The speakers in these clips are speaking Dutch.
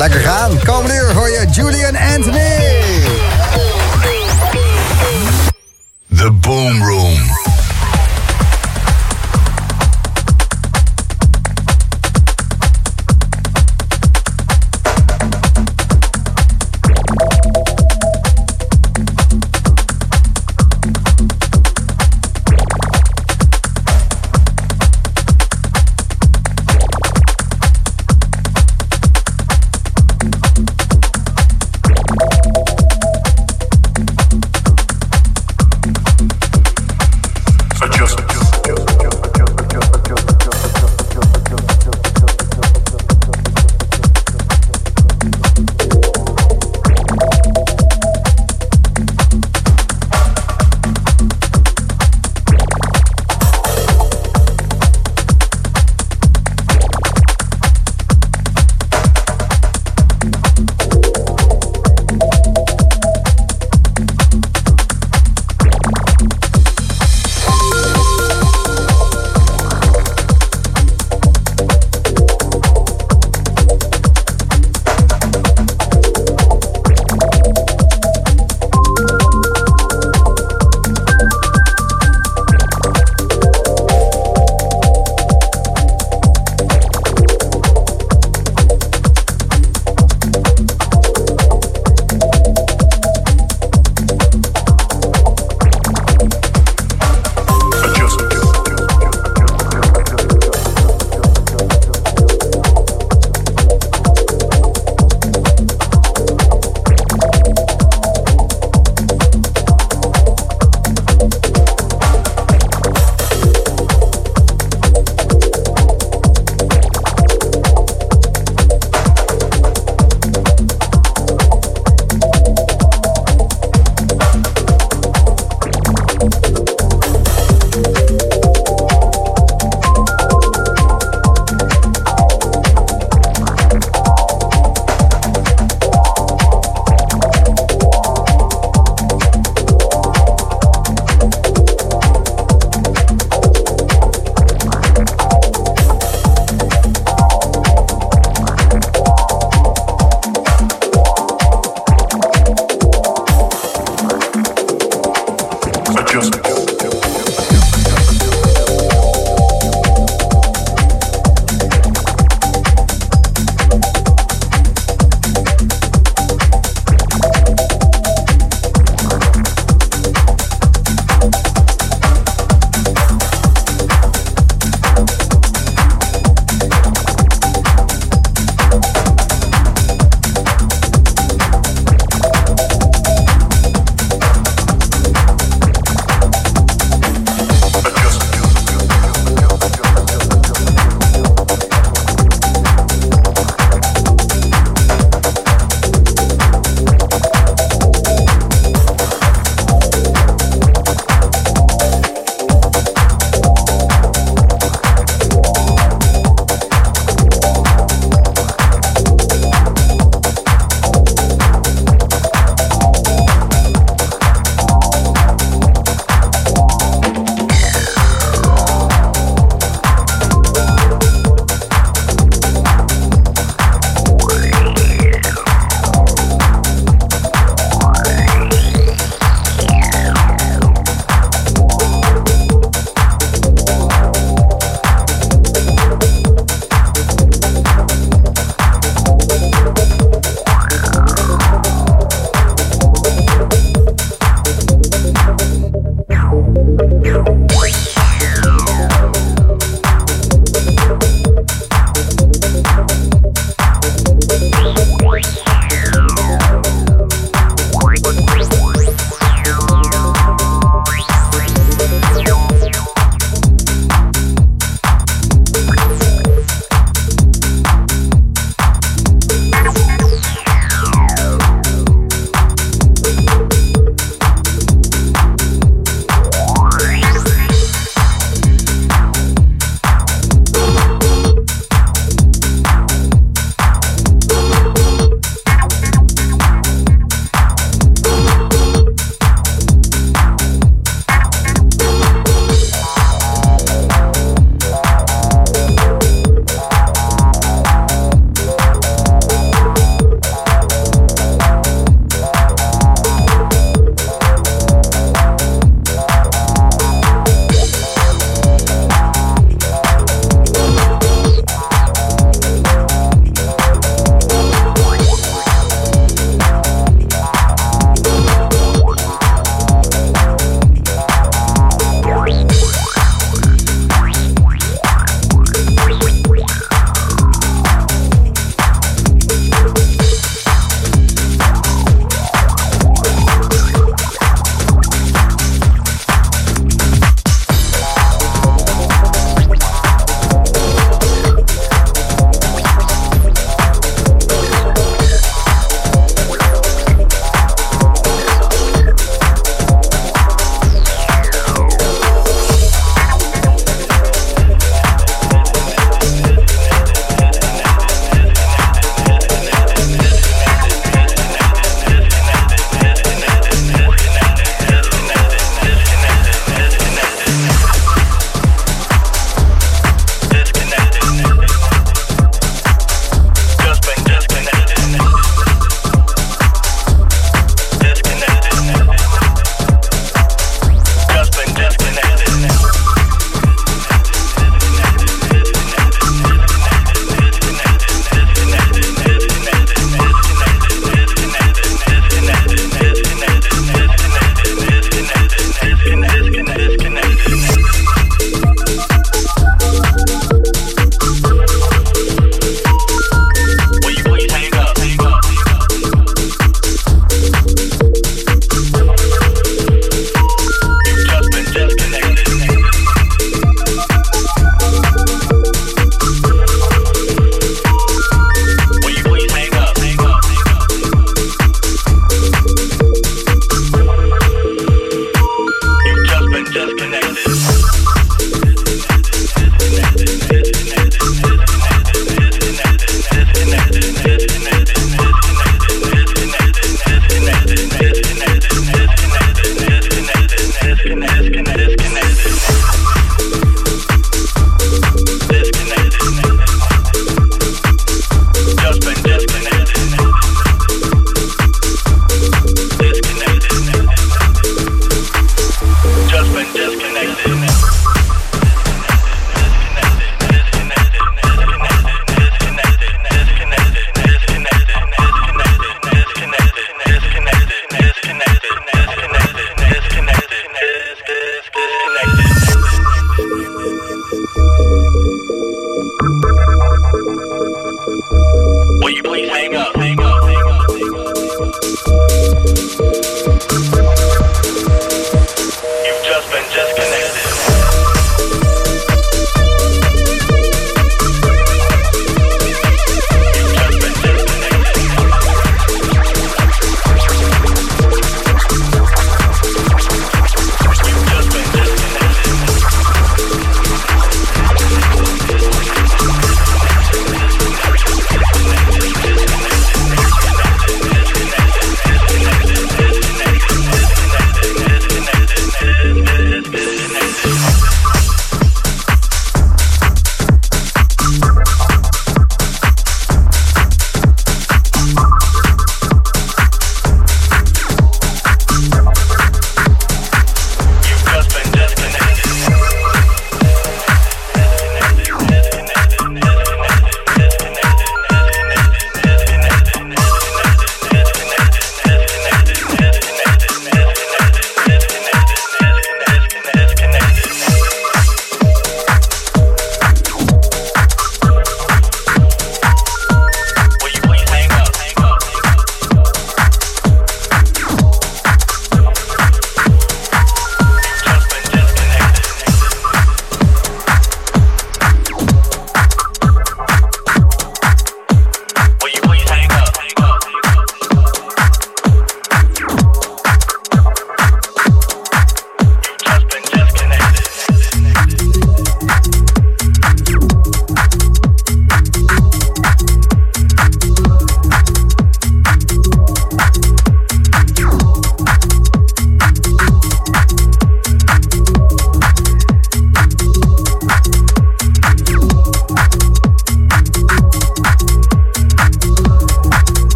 Lekker gaan. Komende uur hoor je Julian Anthony. The Boom Room.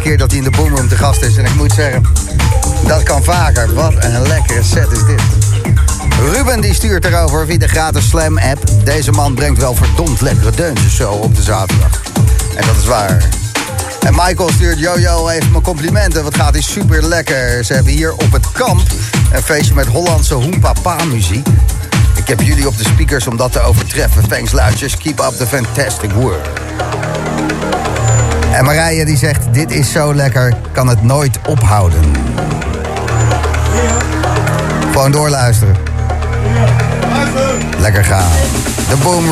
Keer dat hij in de Boomroom te gast is. En ik moet zeggen, dat kan vaker. Wat een lekkere set is dit. Ruben die stuurt erover via de gratis Slam app. Deze man brengt wel verdomd lekkere deuntjes zo op de zaterdag. En dat is waar. En Michael stuurt Jojo even mijn complimenten. Wat gaat hij super lekker. Ze hebben hier op het kamp een feestje met Hollandse hoempapa muziek. Ik heb jullie op de speakers om dat te overtreffen. Thanks luidjes, keep up the fantastic work. En Marije die zegt, dit is zo lekker, kan het nooit ophouden. Gewoon doorluisteren. Lekker gaan. De Boom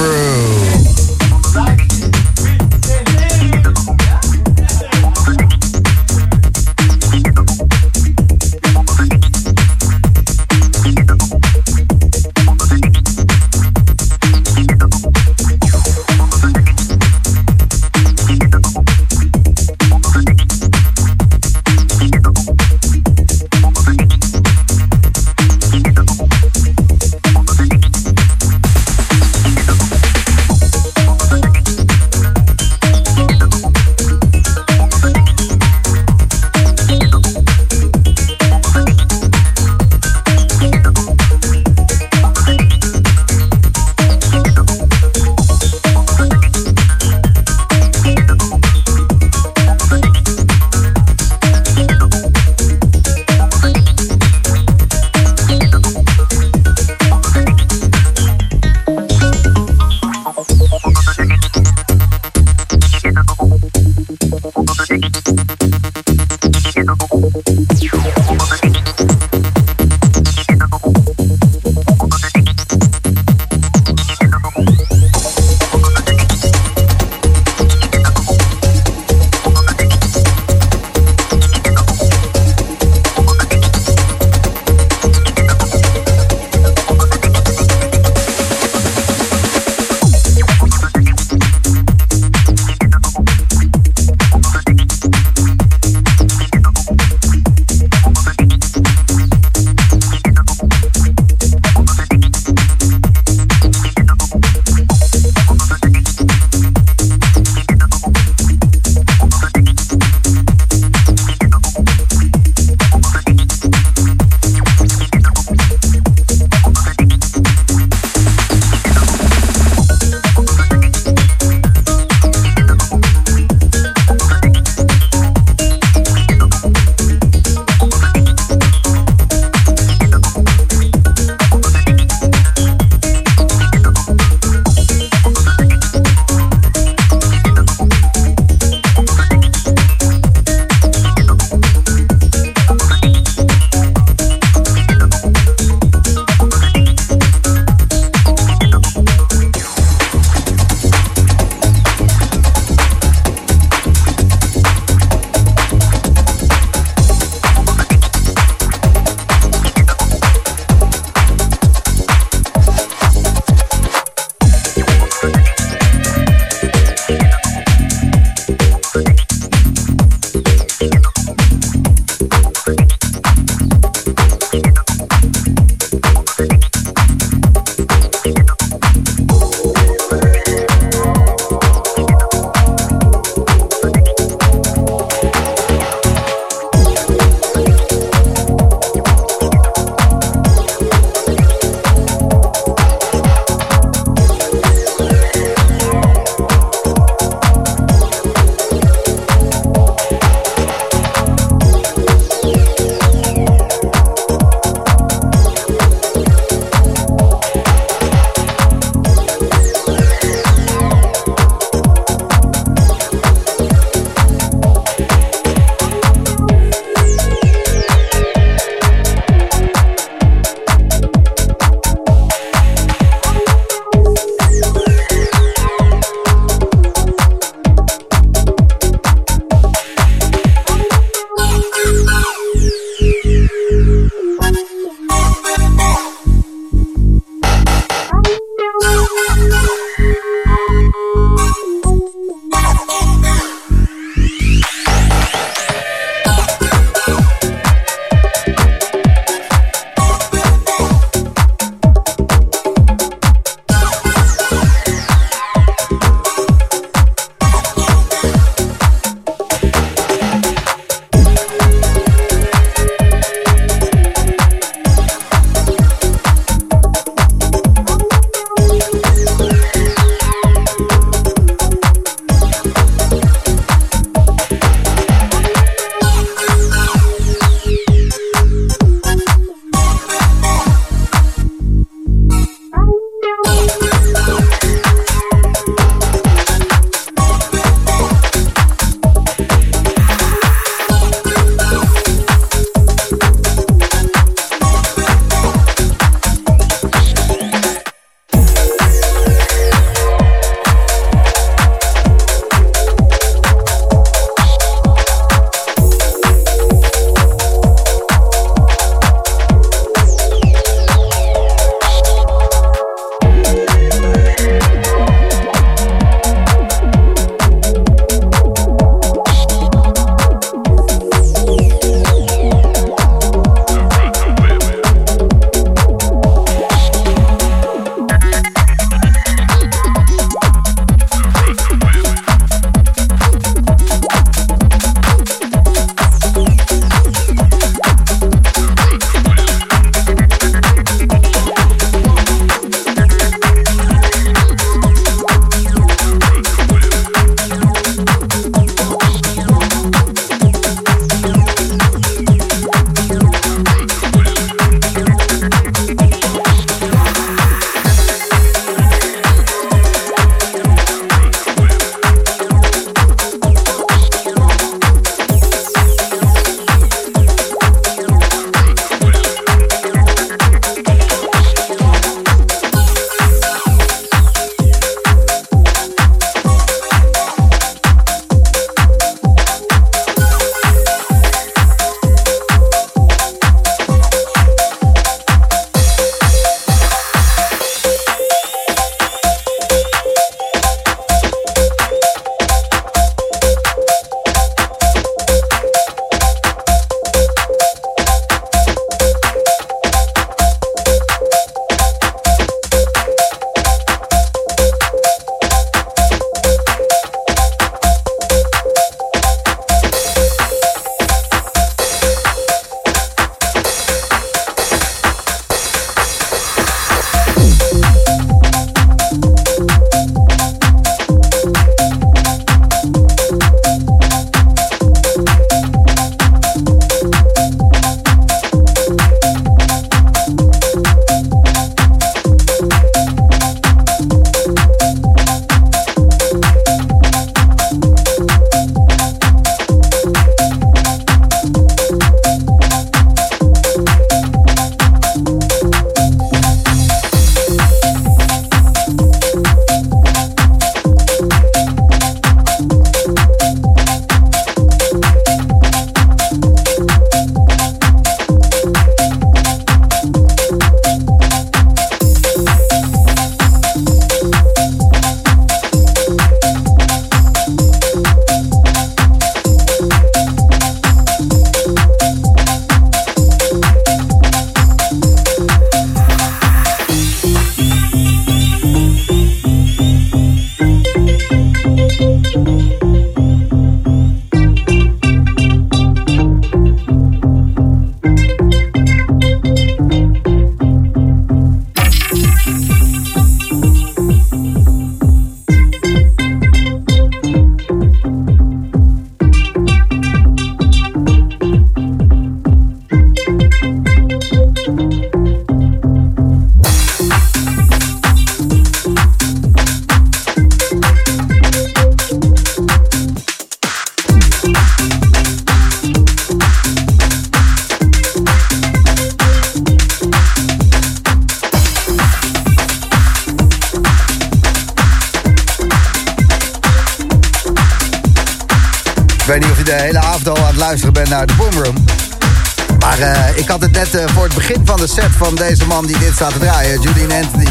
staat te draaien, Julian Anthony,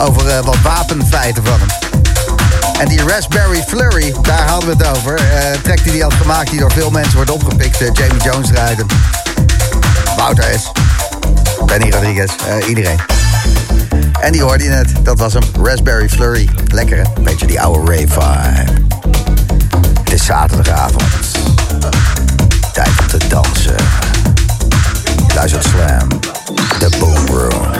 over uh, wat wapenfeiten van hem. En die Raspberry Flurry, daar hadden we het over. track die hij had gemaakt, die door veel mensen wordt opgepikt. Jamie Jones rijden. Wouter S. Benny Rodriguez, iedereen. En die hoorde je net, dat was hem. Raspberry Flurry. Lekker, hè? Beetje die oude rave vibe. Het is zaterdagavond. Tijd om te dansen. Je luistert Slam. The Boom Room.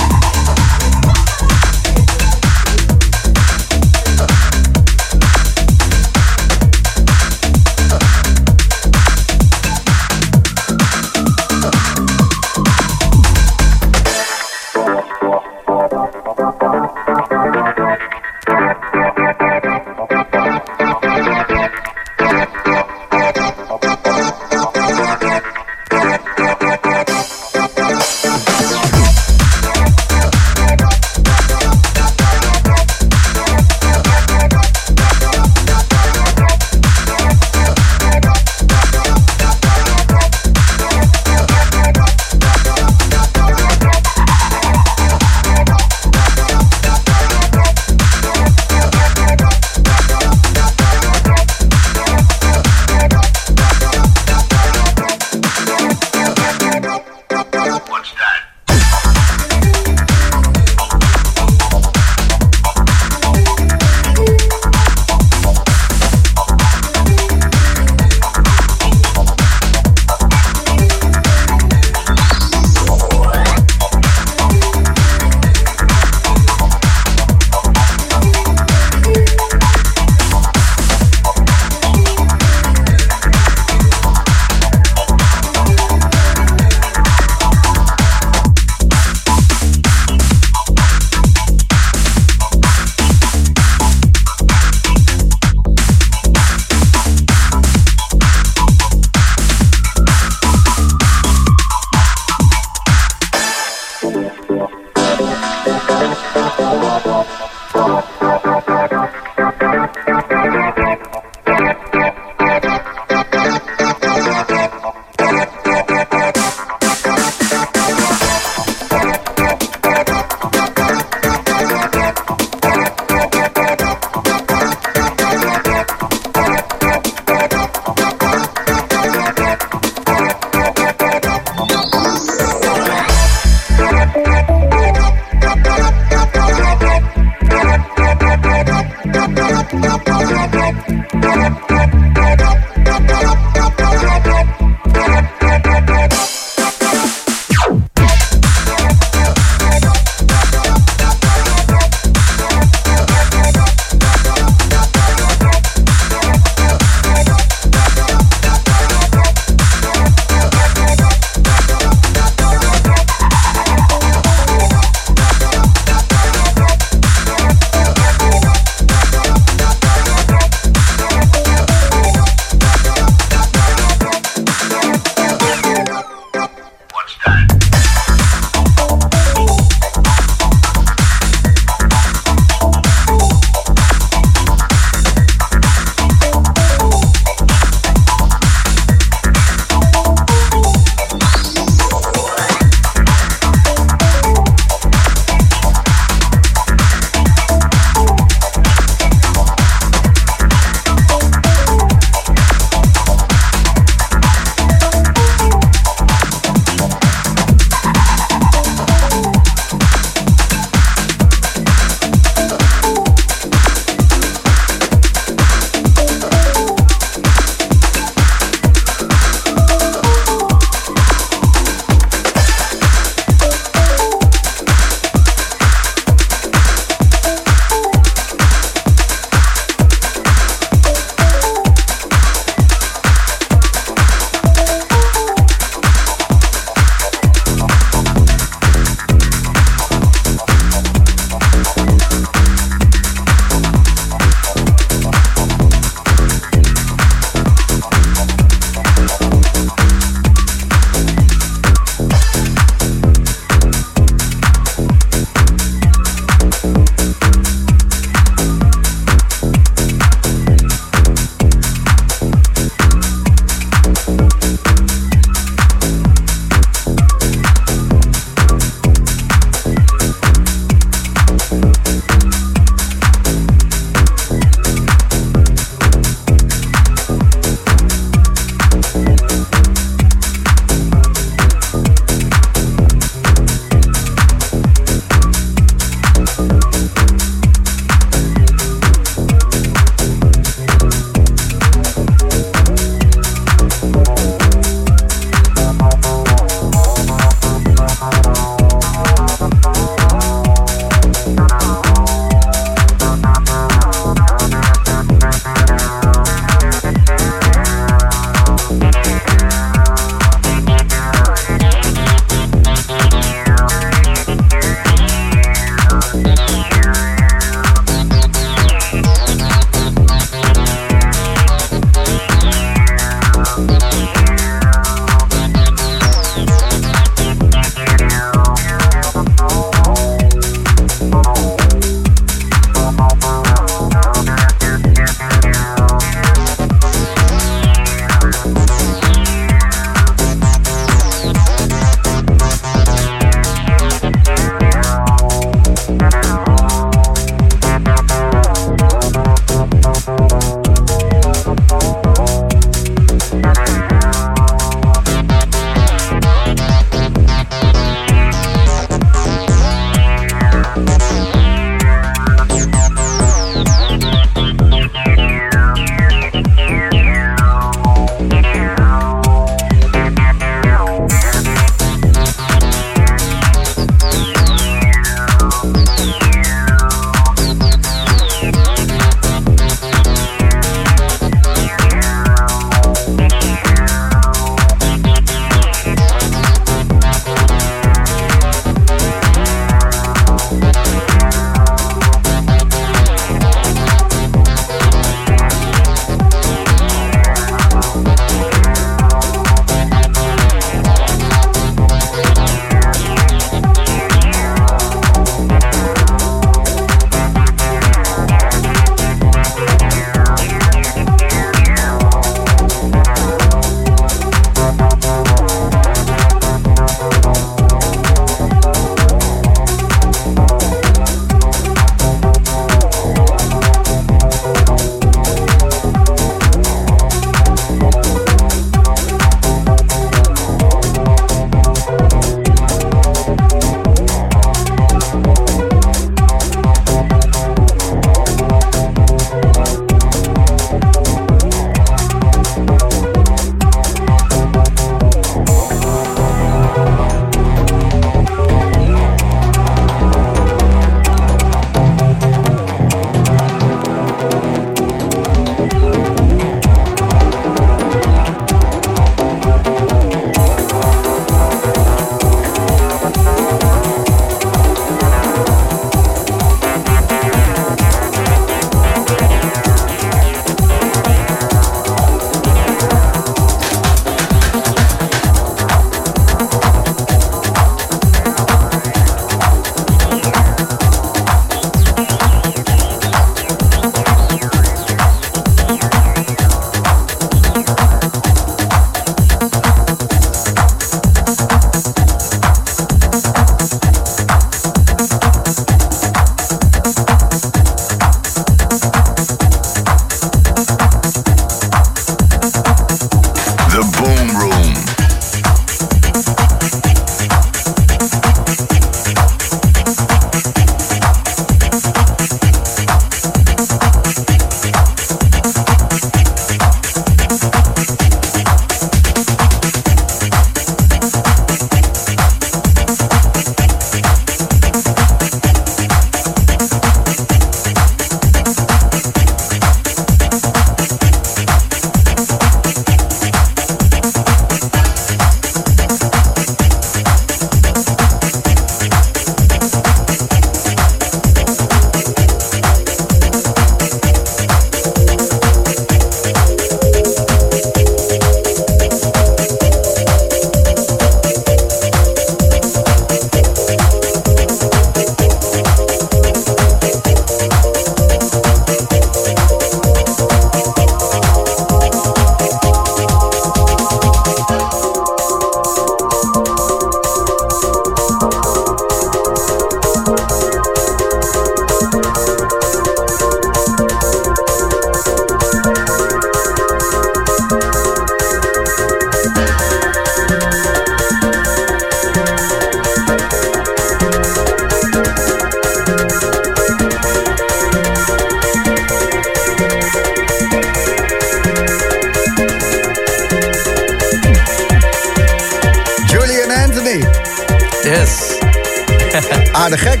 Aardig gek.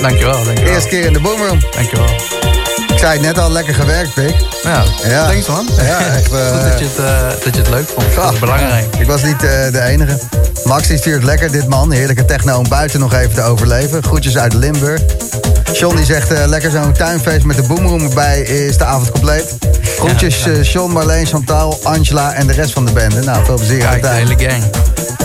Dankjewel, dankjewel. Eerste keer in de boomroom. Dankjewel. Ik zei het net al, lekker gewerkt, Pik. Ja, Ja. thanks man. Ja, echt, Goed dat je, het, eh, dat je het leuk vond. Dat is belangrijk. Ik was niet eh, de enige. Max die stuurt lekker, dit man. Heerlijke techno om buiten nog even te overleven. Groetjes uit Limburg. John die zegt, eh, lekker zo'n tuinfeest met de boomroom erbij is de avond compleet. Groetjes John, Marleen, Chantal, Angela en de rest van de bende. Nou, veel plezier aan Kijk, de de tuin. hele gang.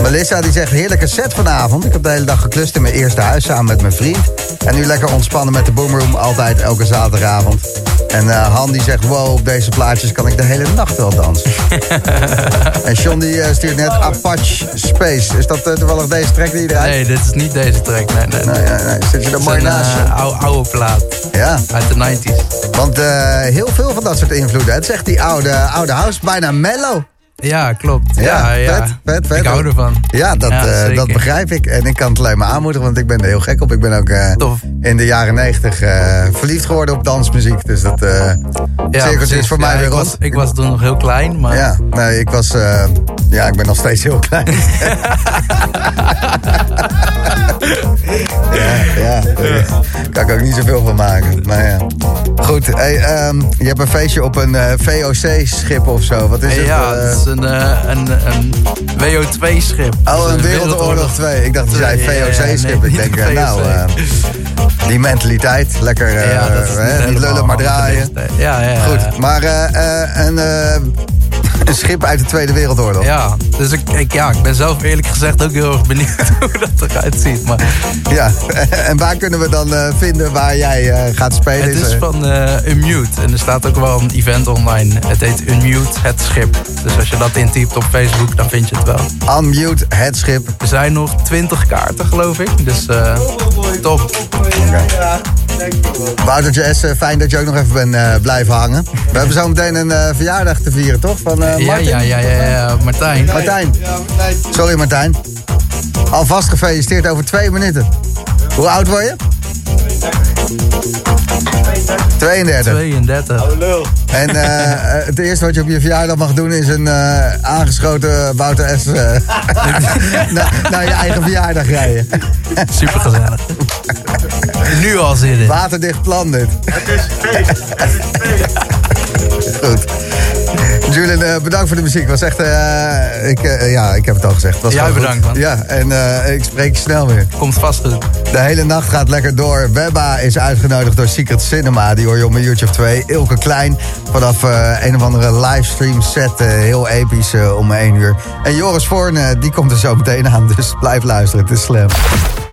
Melissa die zegt, heerlijke set vanavond. Ik heb de hele dag geklust in mijn eerste huis samen met mijn vriend. En nu lekker ontspannen met de boomroom, altijd elke zaterdagavond. En eh, Han die zegt, wow, op deze plaatjes kan ik de hele nacht wel dansen. en John die eh, stuurt net Apache Space. Is dat eh, toevallig deze track die je eruit... Nee, dit is niet deze track. Nee, nee. Nee, nee, nee. Zit je er mooi naast? oude, oude plaat Ja, uit de 90s. want heel veel van dat soort invloeden. Het zegt die oude, oude house, bijna mellow. Ja, klopt. Ja, Ja, ja. vet, vet, vet. Ik hou ervan. Ja, dat, Ja, eh, dat begrijp ik. En ik kan het alleen maar aanmoedigen, want ik ben er heel gek op. Ik ben ook eh, in de jaren negentig eh, verliefd geworden op dansmuziek. Dus dat Ja, cirkeltje is voor mij weer ik rond. was, ik was toen nog heel klein, maar Ja, nee, ik was... ja, ik ben nog steeds heel klein. ja, ja, Daar kan ik ook niet zoveel van maken. Maar ja. Goed, hey, ehm, je hebt een feestje op een eh, VOC-schip of zo. Wat is het? ja, eh? het is een, eh, een, een WO2-schip. Oh, een Wereldoorlog 2. Ik dacht, je zei VOC-schip. nee, ik denk, nou, eh, die mentaliteit. Lekker, ja, niet, lullen, maar draaien. Ja, ja, ja. Goed, maar een, eh, een schip uit de Tweede Wereldoorlog. Ja, dus ik, ik, ja, ik ben zelf eerlijk gezegd ook heel erg benieuwd hoe dat eruit ziet. Maar Ja, en waar kunnen we dan eh, vinden waar jij eh, gaat spelen? het is van eh, Unmute. En er staat ook wel een event online. Het heet Unmute Het Schip. Dus als je dat intypt op Facebook, dan vind je het wel. Unmute, het schip. Er zijn nog 20 kaarten, geloof ik. Dus top. Woutertje S, eh, fijn dat je ook nog even bent eh, blijven hangen. We hebben zo meteen een eh, verjaardag te vieren, toch? Van eh, Ja, ja, ja, ja, ja, Martijn. Martijn. Sorry Martijn. Alvast gefeliciteerd over twee minuten. Hoe oud word je? 32. 32. En eh, eh, het eerste wat je op je verjaardag mag doen is een eh, aangeschoten Wouter S. naar, naar je eigen verjaardag rijden. Super gezellig. Nu al zin in. Waterdicht plan dit. Goed. Eh, bedankt voor de muziek. Was echt, eh, ik, eh, ja, ik heb het al gezegd. Was Jij bedankt, man. Ja, en ik spreek je snel weer. Komt vast goed. De hele nacht gaat lekker door. Webba is uitgenodigd door Secret Cinema. Die hoor je om een uurtje of twee. Ilke Klein vanaf een of andere livestream set. heel episch om één uur. En Joris Voorn, die komt er zo meteen aan. Dus blijf luisteren. Het is slam.